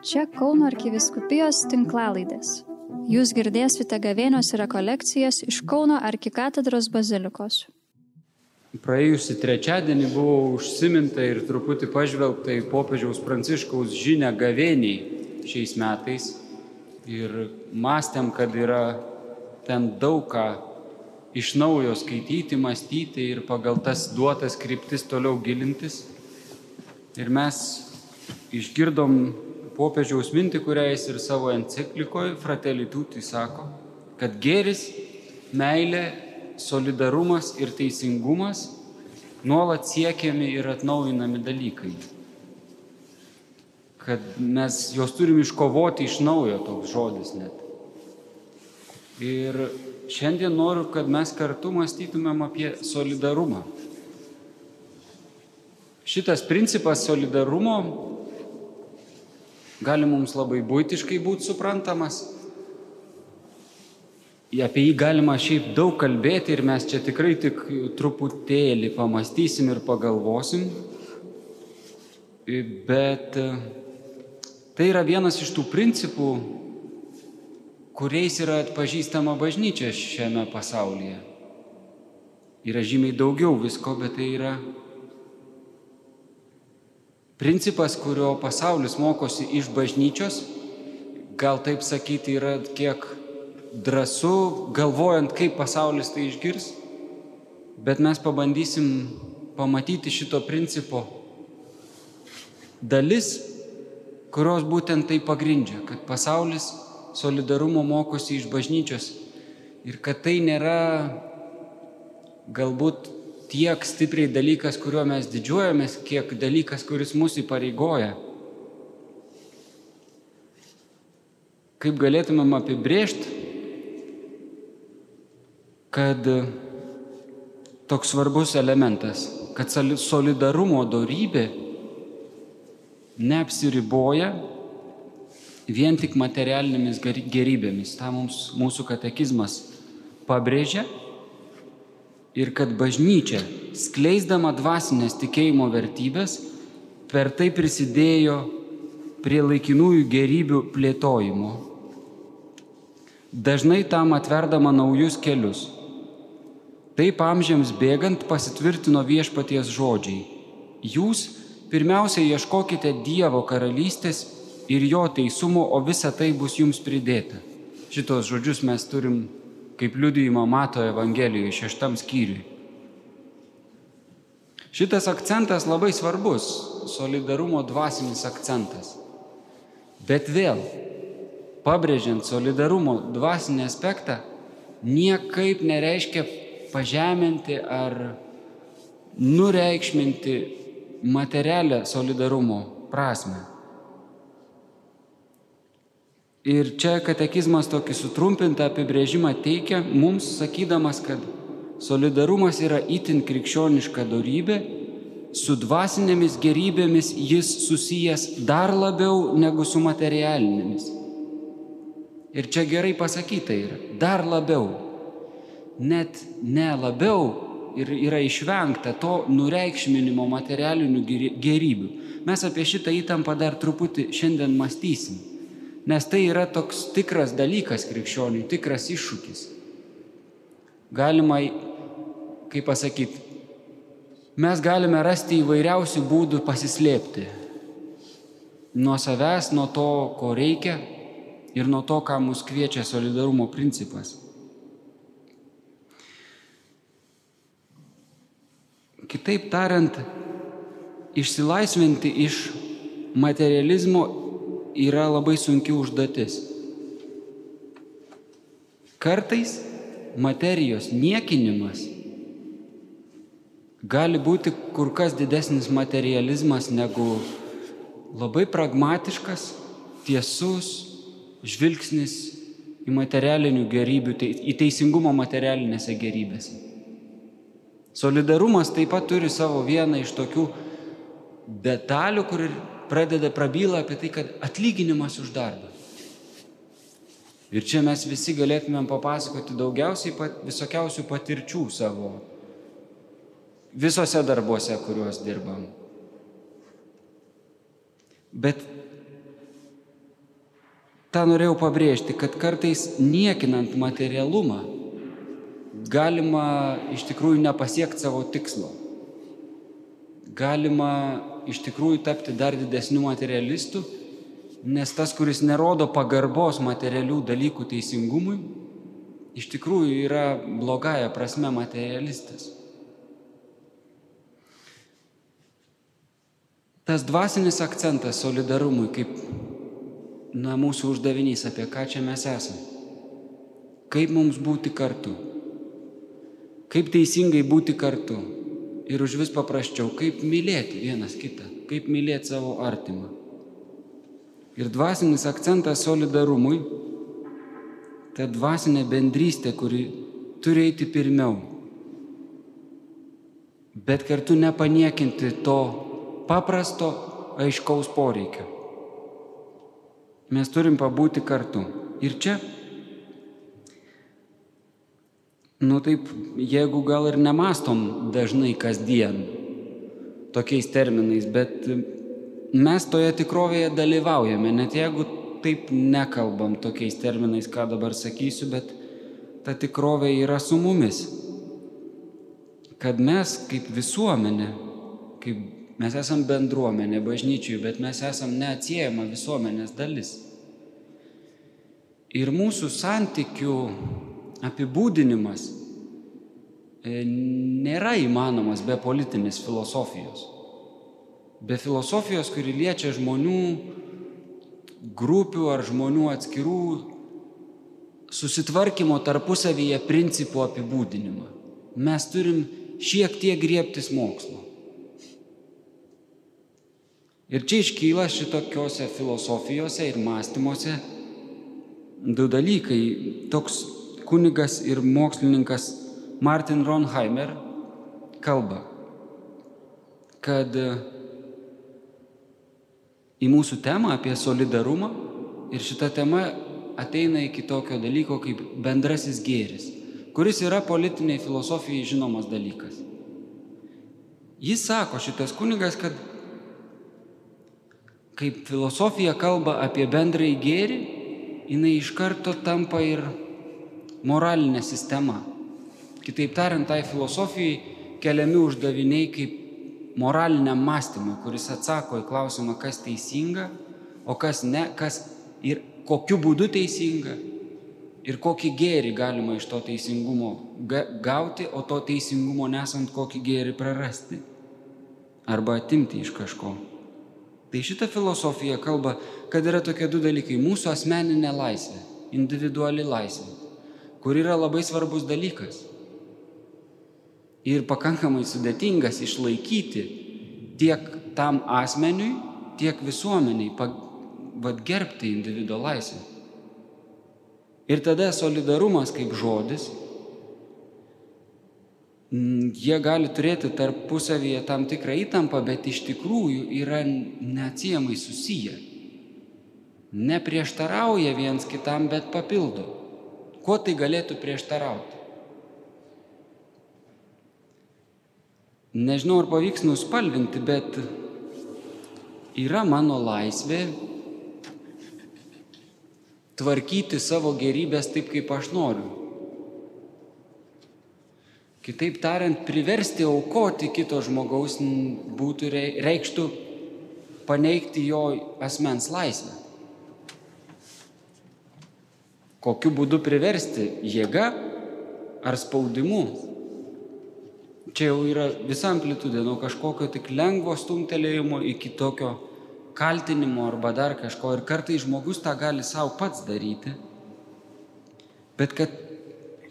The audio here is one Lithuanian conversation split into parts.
Čia Kauno arkiviskupijos tinklalaidės. Jūs girdėsite gavėnios rekolekcijas iš Kauno arkikatedros bazilikos. Praėjusį trečiadienį buvo užsiminta ir truputį pažvelgta į popiežiaus pranciškaus žinę gavėniai šiais metais. Ir mąstėm, kad yra ten daug ką iš naujo skaityti, mąstyti ir pagal tas duotas kryptis toliau gilintis. Ir mes išgirdom popiežiaus mintį, kurią jis ir savo enciklikoje Fratelli Tutti sako, kad gėris, meilė, solidarumas ir teisingumas nuolat siekiami ir atnaujinami dalykai. Kad mes juos turim iškovoti iš naujo, toks žodis net. Ir šiandien noriu, kad mes kartu mąstytumėm apie solidarumą. Šitas principas solidarumo gali mums labai būtiškai būti suprantamas. Apie jį galima šiaip daug kalbėti ir mes čia tikrai tik truputėlį pamastysim ir pagalvosim. Bet tai yra vienas iš tų principų, kuriais yra atpažįstama bažnyčia šiame pasaulyje. Yra žymiai daugiau visko, bet tai yra principas, kurio pasaulis mokosi iš bažnyčios, gal taip sakyti, yra kiek drąsu, galvojant, kaip pasaulis tai išgirs, bet mes pabandysim pamatyti šito principo dalis, kurios būtent tai pagrindžia, kad pasaulis solidarumo mokosi iš bažnyčios ir kad tai nėra galbūt tiek stipriai dalykas, kuriuo mes didžiuojamės, kiek dalykas, kuris mūsų įpareigoja. Kaip galėtumėm apibrėžti, kad toks svarbus elementas, kad solidarumo darybė neapsiriboja vien tik materialinėmis gerybėmis. Ta mums mūsų katekizmas pabrėžia ir kad bažnyčia, skleisdama dvasinės tikėjimo vertybės, per tai prisidėjo prie laikinųjų gerybių plėtojimo. Dažnai tam atverdama naujus kelius. Taip amžiams bėgant pasitvirtino viešpaties žodžiai. Jūs pirmiausia ieškokite Dievo karalystės ir jo teisumo, o visa tai bus jums pridėta. Šitos žodžius mes turim kaip liudijimo mato Evangelijoje šeštam skyriui. Šitas akcentas labai svarbus, solidarumo dvasinis akcentas. Bet vėl, pabrėžiant solidarumo dvasinį aspektą, niekaip nereiškia pažeminti ar nureikšminti materialią solidarumo prasme. Ir čia katekizmas tokį sutrumpintą apibrėžimą teikia mums, sakydamas, kad solidarumas yra itin krikščioniška darybė, su dvasinėmis gerybėmis jis susijęs dar labiau negu su materialinėmis. Ir čia gerai pasakyta yra, dar labiau, net ne labiau ir yra išvengta to nureikšminimo materialinių gerybių. Mes apie šitą įtampą dar truputį šiandien mąstysim nes tai yra toks tikras dalykas krikščioniui, tikras iššūkis. Galima, kaip pasakyti, mes galime rasti įvairiausių būdų pasislėpti. Nuo savęs, nuo to, ko reikia ir nuo to, ką mus kviečia solidarumo principas. Kitaip tariant, išsilaisvinti iš materializmo yra labai sunki užduotis. Kartais materijos niekinimas gali būti kur kas didesnis materializmas negu labai pragmatiškas, tiesus žvilgsnis į materialinių gerybių, į teisingumą materialinėse gerybėse. Solidarumas taip pat turi savo vieną iš tokių detalių, kur pradeda prabyla apie tai, kad atlyginimas už darbą. Ir čia mes visi galėtumėm papasakoti daugiausiai pat, visokiausių patirčių savo visose darbuose, kuriuos dirbam. Bet tą norėjau pabrėžti, kad kartais niekinant materialumą galima iš tikrųjų nepasiekti savo tikslo. Galima iš tikrųjų tapti dar didesniu materialistu, nes tas, kuris nerodo pagarbos materialių dalykų teisingumui, iš tikrųjų yra blogąją prasme materialistas. Tas dvasinis akcentas solidarumui, kaip na, mūsų uždavinys, apie ką čia mes esame. Kaip mums būti kartu. Kaip teisingai būti kartu. Ir už vis paprasčiau, kaip mylėti vienas kitą, kaip mylėti savo artimą. Ir dvasinis akcentas solidarumui, ta dvasinė bendrystė, kuri turi eiti pirmiau. Bet kartu nepaniekinti to paprasto, aiškaus poreikio. Mes turim pabūti kartu. Ir čia, nu taip, jeigu gal ir nemastom dažnai kasdien tokiais terminais, bet mes toje tikrovėje dalyvaujame, net jeigu taip nekalbam tokiais terminais, ką dabar sakysiu, bet ta tikrovė yra su mumis. Kad mes kaip visuomenė, kaip mes esam bendruomenė bažnyčiui, bet mes esam neatsiejama visuomenės dalis. Ir mūsų santykių apibūdinimas e, nėra įmanomas be politinės filosofijos be filosofijos, kuri liečia žmonių grupių ar žmonių atskirų susitvarkymo tarpusavyje principų apibūdinimą. Mes turim šiek tiek griebtis mokslo. Ir čia iškyla šitokiose filosofijose ir mąstymuose du dalykai. Toks kunigas ir mokslininkas Martin Ronheimer kalba, kad į mūsų temą apie solidarumą ir šita tema ateina iki tokio dalyko kaip bendrasis gėris, kuris yra politiniai filosofijai žinomas dalykas. Jis sako, šitas kunigas, kad kaip filosofija kalba apie bendrąjį gėrį, jinai iš karto tampa ir moralinė sistema. Kitaip tariant, tai filosofijai keliami uždaviniai kaip moraliniam mąstymui, kuris atsako į klausimą, kas teisinga, o kas ne, kas ir kokiu būdu teisinga ir kokį gėrį galima iš to teisingumo gauti, o to teisingumo nesant kokį gėrį prarasti arba atimti iš kažko. Tai šita filosofija kalba, kad yra tokie du dalykai - mūsų asmeninė laisvė, individuali laisvė, kur yra labai svarbus dalykas ir pakankamai sudėtingas išlaikyti tiek tam asmeniui, tiek visuomeniai, vad gerbti individuo laisvę. Ir tada solidarumas kaip žodis, jie gali turėti tarpusavyje tam tikrą įtampą, bet iš tikrųjų yra neatsiemai susiję. Neprieštarauja viens kitam, bet papildo. Kuo tai galėtų prieštarauti? nežinau ar pavyks nuspalvinti, bet yra mano laisvė tvarkyti savo gerybės taip, kaip aš noriu. Kitaip tariant, priversti aukoti kito žmogaus būtų reikštų paneigti jo asmens laisvę. Kokiu būdu priversti? Jėga ar spaudimu? Čia jau yra visa amplitudė, nuo kažkokio tik lengvo stumtelėjimo iki tokio kaltinimo arba dar kažko. Ir kartai žmogus tą gali savo pats daryti. Bet kad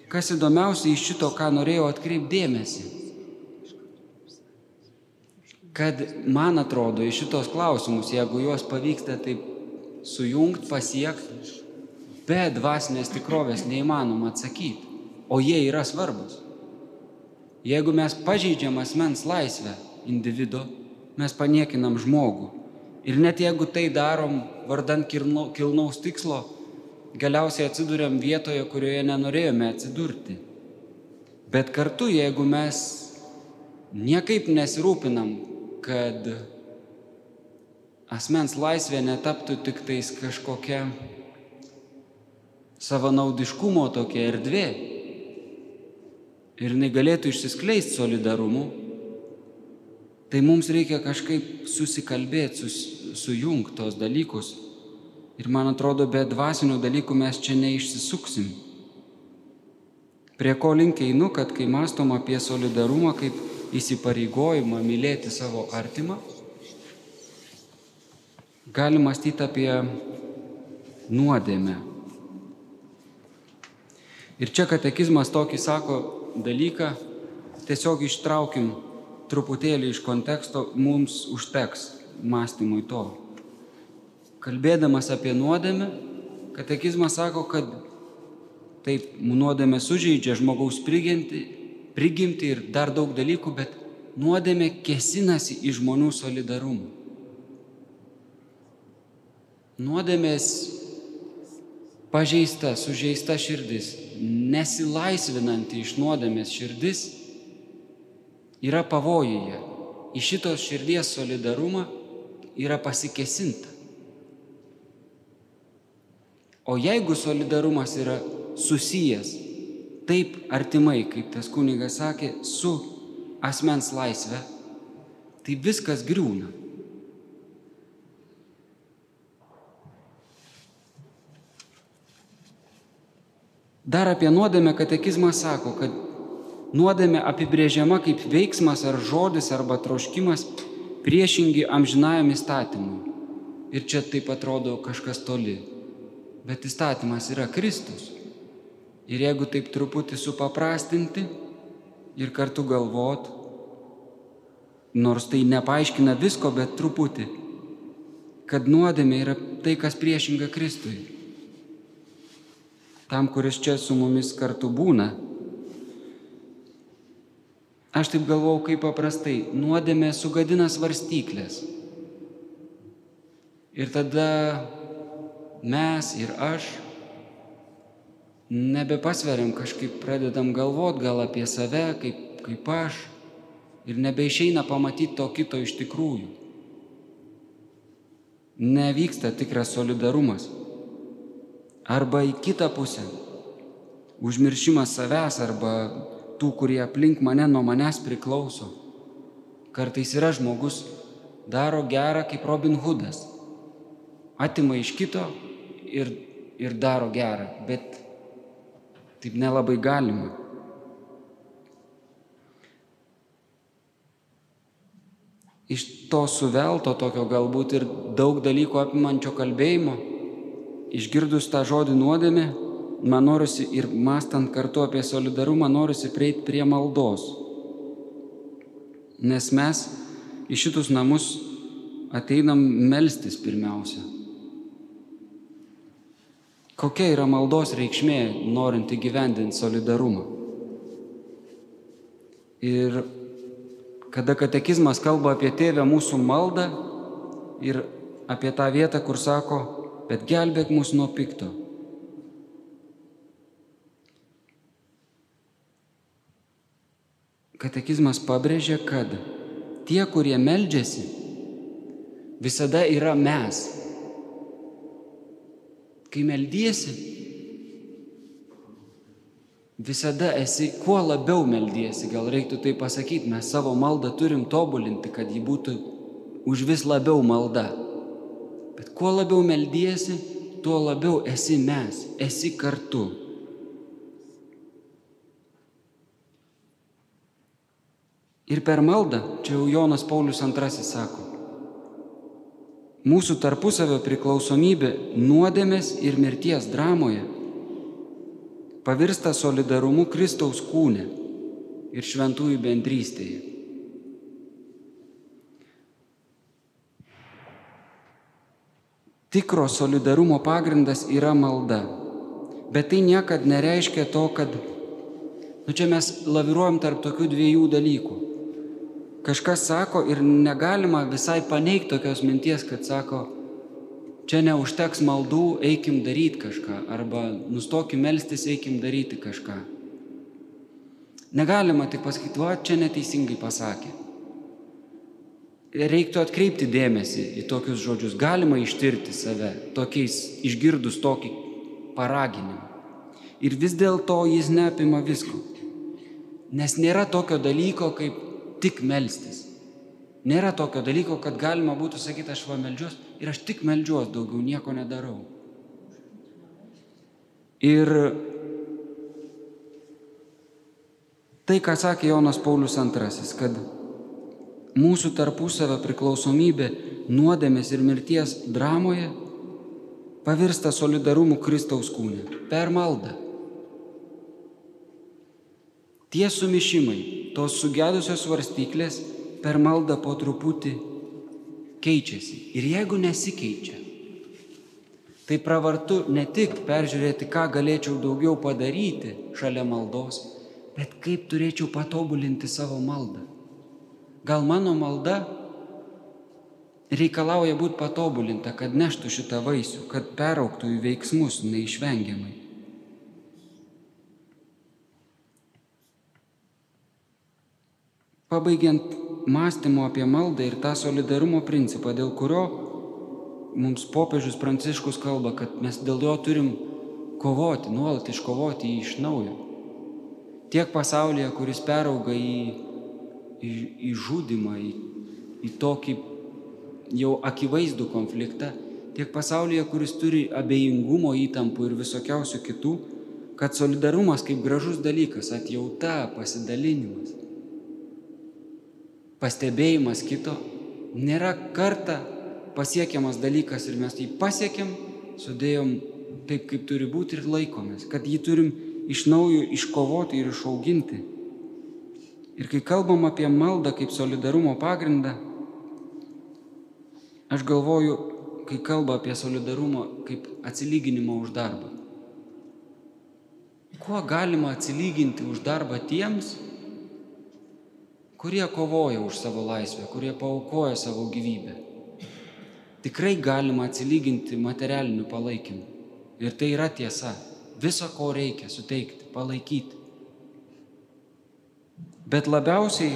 kas įdomiausia iš šito, ką norėjau atkreipdėmėsi, kad man atrodo iš šitos klausimus, jeigu juos pavyksta taip sujungti, pasiekti, be dvasinės tikrovės neįmanoma atsakyti, o jie yra svarbus. Jeigu mes pažeidžiam asmens laisvę individu, mes paniekinam žmogų. Ir net jeigu tai darom vardant kilnaus tikslo, galiausiai atsidūrėm vietoje, kurioje nenorėjome atsidurti. Bet kartu, jeigu mes niekaip nesirūpinam, kad asmens laisvė netaptų tik tais kažkokia savanaudiškumo tokia erdvė. Ir jinai galėtų išsiskleisti solidarumu. Tai mums reikia kažkaip susikalbėti, sus, sujungti tos dalykus. Ir man atrodo, be dvasinių dalykų mes čia neišsisuksim. Prie ko link einu, kad kai mastom apie solidarumą kaip įsipareigojimą mylėti savo artimą, gali mąstyti apie nuodėmę. Ir čia katekizmas tokį sako dalyką, tiesiog ištraukim truputėlį iš konteksto, mums užteks mąstymui to. Kalbėdamas apie nuodėmę, katekizmas sako, kad taip, nuodėmė sužeidžia žmogaus prigimti, prigimti ir dar daug dalykų, bet nuodėmė kesinasi į žmonių solidarumą. Nuodėmės pažeista, sužeista širdis, nesilaisvinanti iš nuodėmės širdis yra pavojuje. Į šitos širdies solidarumą yra pasikesinta. O jeigu solidarumas yra susijęs taip artimai, kaip tas kunigas sakė, su asmens laisvė, tai viskas griūna. Dar apie nuodėmę katekizmas sako, kad nuodėmė apibrėžiama kaip veiksmas ar žodis arba troškimas priešingi amžinajam įstatymui. Ir čia taip atrodo kažkas toli. Bet įstatymas yra Kristus. Ir jeigu taip truputį supaprastinti ir kartu galvot, nors tai nepaaiškina visko, bet truputį, kad nuodėmė yra tai, kas priešinga Kristui tam, kuris čia su mumis kartu būna. Aš taip galvau, kaip paprastai, nuodėmė sugadina svarstyklės. Ir tada mes ir aš nebepasveriam, kažkaip pradedam galvot gal apie save, kaip, kaip aš, ir nebeišeina pamatyti to kito iš tikrųjų. Nevyksta tikras solidarumas arba į kitą pusę. Užmiršimas savęs arba tų, kurie aplink mane nuo manęs priklauso. Kartais yra žmogus, daro gerą kaip Robin Hoodas. Atima iš kito ir, ir daro gerą, bet taip nelabai galima. Iš to suvelto tokio galbūt ir daug dalykų apimančio kalbėjimo išgirdus tą žodį nuodėmė, man norisi ir mastant kartu apie solidarumą, norisi prieiti prie maldos. Nes mes į šitus namus ateinam melstis pirmiausia. Kokia yra maldos reikšmė, norint įgyvendinti solidarumą? Ir kada katekizmas kalba apie tėvę mūsų maldą ir apie tą vietą, kur sako, bet gelbėk mus nuo pikto. Katekizmas pabrėžia, kad tie, kurie meldžiasi, visada yra mes. Kai meldiesi, visada esi, kuo labiau meldiesi, gal reiktų tai pasakyti, mes savo maldą turim tobulinti, kad ji būtų už vis labiau malda. Bet kuo labiau meldiesi, tuo labiau esi mes, esi kartu. Ir per maldą, čia jau Jonas Paulius II sako, mūsų tarpusavio priklausomybė nuodėmės ir mirties dramoje pavirsta solidarumu Kristaus kūne ir šventųjų bendrystėje. Tikro solidarumo pagrindas yra malda. Bet tai niekad nereiškia to, kad, nu čia mes laviruojam tarp tokių dviejų dalykų. Kažkas sako ir negalima visai paneigti tokios minties, kad sako, čia neužteks maldų, eikim daryti kažką, arba nustokim melstis, eikim daryti kažką. Negalima tik pasakyti, va, čia neteisingai pasakė reiktų atkreipti dėmesį į tokius žodžius. Galima ištirti save, tokiais išgirdus tokį paraginimą. Ir vis dėlto jis neapima visko. Nes nėra tokio dalyko kaip tik melstis. Nėra tokio dalyko, kad galima būtų sakyti, aš va meldžiuos ir aš tik meldžiuos, daugiau nieko nedarau. Ir tai, ką sakė Jonas Paulius II, kad mūsų tarpusavio priklausomybė nuodėmės ir mirties dramoje pavirsta solidarumu Kristaus kūne per maldą. Tie sumišimai, tos sugedusios svarstyklės per maldą po truputį keičiasi. Ir jeigu nesikeičia, tai pravartu ne tik peržiūrėti, ką galėčiau daugiau padaryti šalia maldos, bet kaip turėčiau patobulinti savo maldą. Gal mano malda reikalauja būti patobulinta, kad neštų šitą vaisių, kad perauktų į veiksmus neišvengiamai. Pabaigiant mąstymo apie maldą ir tą solidarumo principą, dėl kurio mums popiežius Pranciškus kalba, kad mes dėl jo turim kovoti, nuolat iškovoti jį iš naujo. Tiek pasaulyje, kuris perauga į, į, į žudimą, į, į tokį jau akivaizdų konfliktą, tiek pasaulyje, kuris turi abejingumo įtampų ir visokiausių kitų, kad solidarumas kaip gražus dalykas, atjauta, pasidalinimas, pastebėjimas kito nėra kartą pasiekiamas dalykas ir mes jį pasiekėm, sudėjom taip, kaip turi būti ir laikomės, kad jį turim iš naujo iškovoti ir išauginti. Ir kai kalbam apie maldą kaip solidarumo pagrindą, aš galvoju, kai kalba apie solidarumą kaip atsilyginimą už darbą. Kuo galima atsilyginti už darbą tiems, kurie kovoja už savo laisvę, kurie paukoja savo gyvybę. Tikrai galima atsilyginti materialiniu palaikymu. Ir tai yra tiesa. Viso, ko reikia suteikti, palaikyti. Bet labiausiai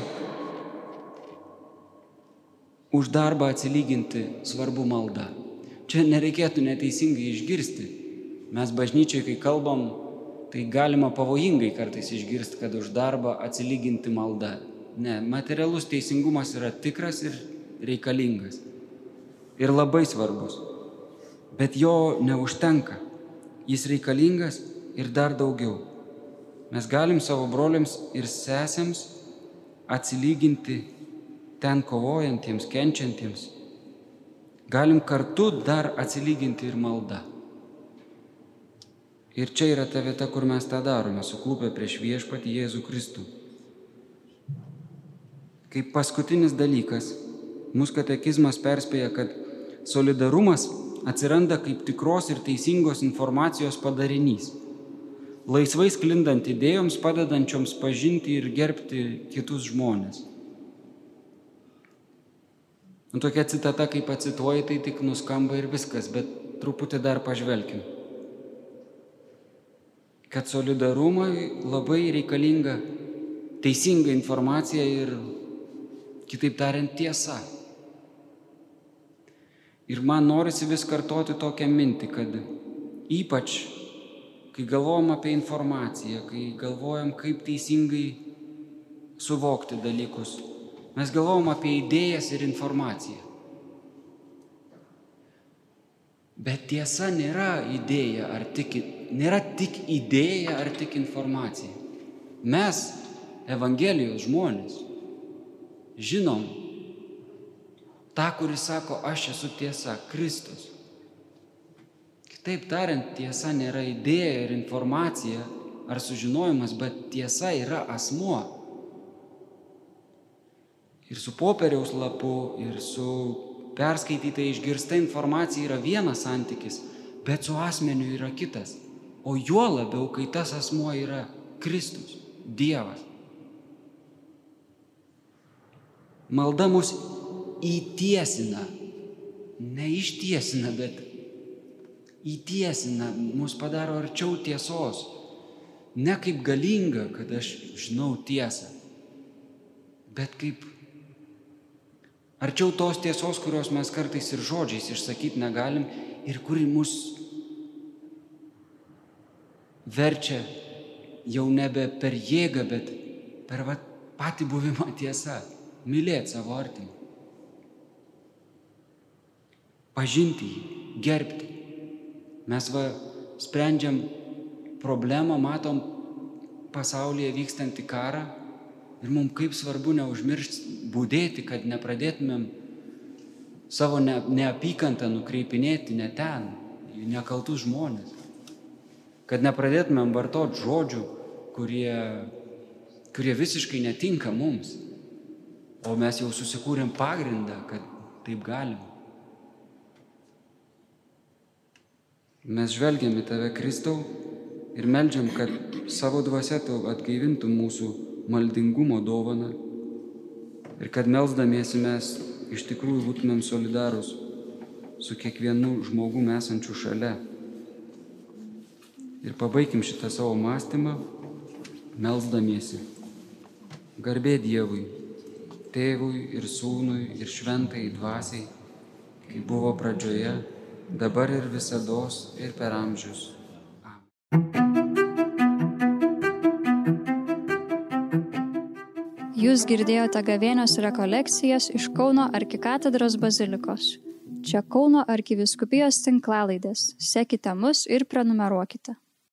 už darbą atsilyginti svarbu malda. Čia nereikėtų neteisingai išgirsti. Mes bažnyčiai, kai kalbam, tai galima pavojingai kartais išgirsti, kad už darbą atsilyginti malda. Ne, materialus teisingumas yra tikras ir reikalingas. Ir labai svarbus. Bet jo neužtenka. Jis reikalingas ir dar daugiau. Mes galim savo broliams ir sesėms atsilyginti ten kovojantiems, kenčiantiems. Galim kartu dar atsilyginti ir maldą. Ir čia yra ta vieta, kur mes tą darome, suklupę prieš viešpatį Jėzų Kristų. Kaip paskutinis dalykas, mūsų katekizmas perspėja, kad solidarumas atsiranda kaip tikros ir teisingos informacijos padarinys, laisvai sklindant idėjoms, padedančioms pažinti ir gerbti kitus žmonės. Nu, tokia citata, kaip pacituoji, tai tik nuskamba ir viskas, bet truputį dar pažvelkim. Kad solidarumui labai reikalinga teisinga informacija ir Kitaip tariant, tiesa. Ir man norisi vis kartoti tokią mintį, kad ypač, kai galvojam apie informaciją, kai galvojam, kaip teisingai suvokti dalykus, mes galvojam apie idėjas ir informaciją. Bet tiesa nėra idėja ar tik, nėra tik idėja ar tik informacija. Mes, Evangelijos žmonės, žinom tą, kuris sako, aš esu tiesa, Kristus. Kitaip tariant, tiesa nėra idėja ir informacija ar sužinojimas, bet tiesa yra asmuo. Ir su popieriaus lapu, ir su perskaityta išgirsta informacija yra vienas santykis, bet su asmeniu yra kitas. O juo labiau, kai tas asmuo yra Kristus, Dievas. Malda mus įtiesina, neištiesina, bet įtiesina, mus padaro arčiau tiesos. Ne kaip galinga, kad aš žinau tiesą, bet kaip arčiau tos tiesos, kurios mes kartais ir žodžiais išsakyti negalim ir kuri mus verčia jau nebe per jėgą, bet per va, patį buvimą tiesą. Mylėti savo artimą. Pažinti jį, gerbti. Mes va sprendžiam problemą, matom pasaulyje vykstantį karą ir mums kaip svarbu neužmiršti būdėti, kad nepradėtumėm savo ne, neapykantą nukreipinėti ne ten, į nekaltus žmonės. Kad nepradėtumėm vartoti žodžių, kurie, kurie visiškai netinka mums. O mes jau susikūrėm pagrindą, kad taip galim. Mes žvelgiam į tave, Kristau, ir melžiam, kad savo dvasia tu atgaivintų mūsų maldingumo dovaną ir kad melzdamiesi mes iš tikrųjų būtumėm solidarūs su kiekvienu žmogum esančiu šalia. Ir pabaigim šitą savo mąstymą, melzdamiesi. Garbė Dievui, tėvui ir sūnui ir šventai dvasiai, kaip buvo pradžioje, dabar ir visada ir per amžius. Jūs girdėjote gavėnios rekolekcijas iš Kauno arkikatedros bazilikos. Čia Kauno arkiviskupijos tinklalaidės. Sekite mus ir prenumeruokite.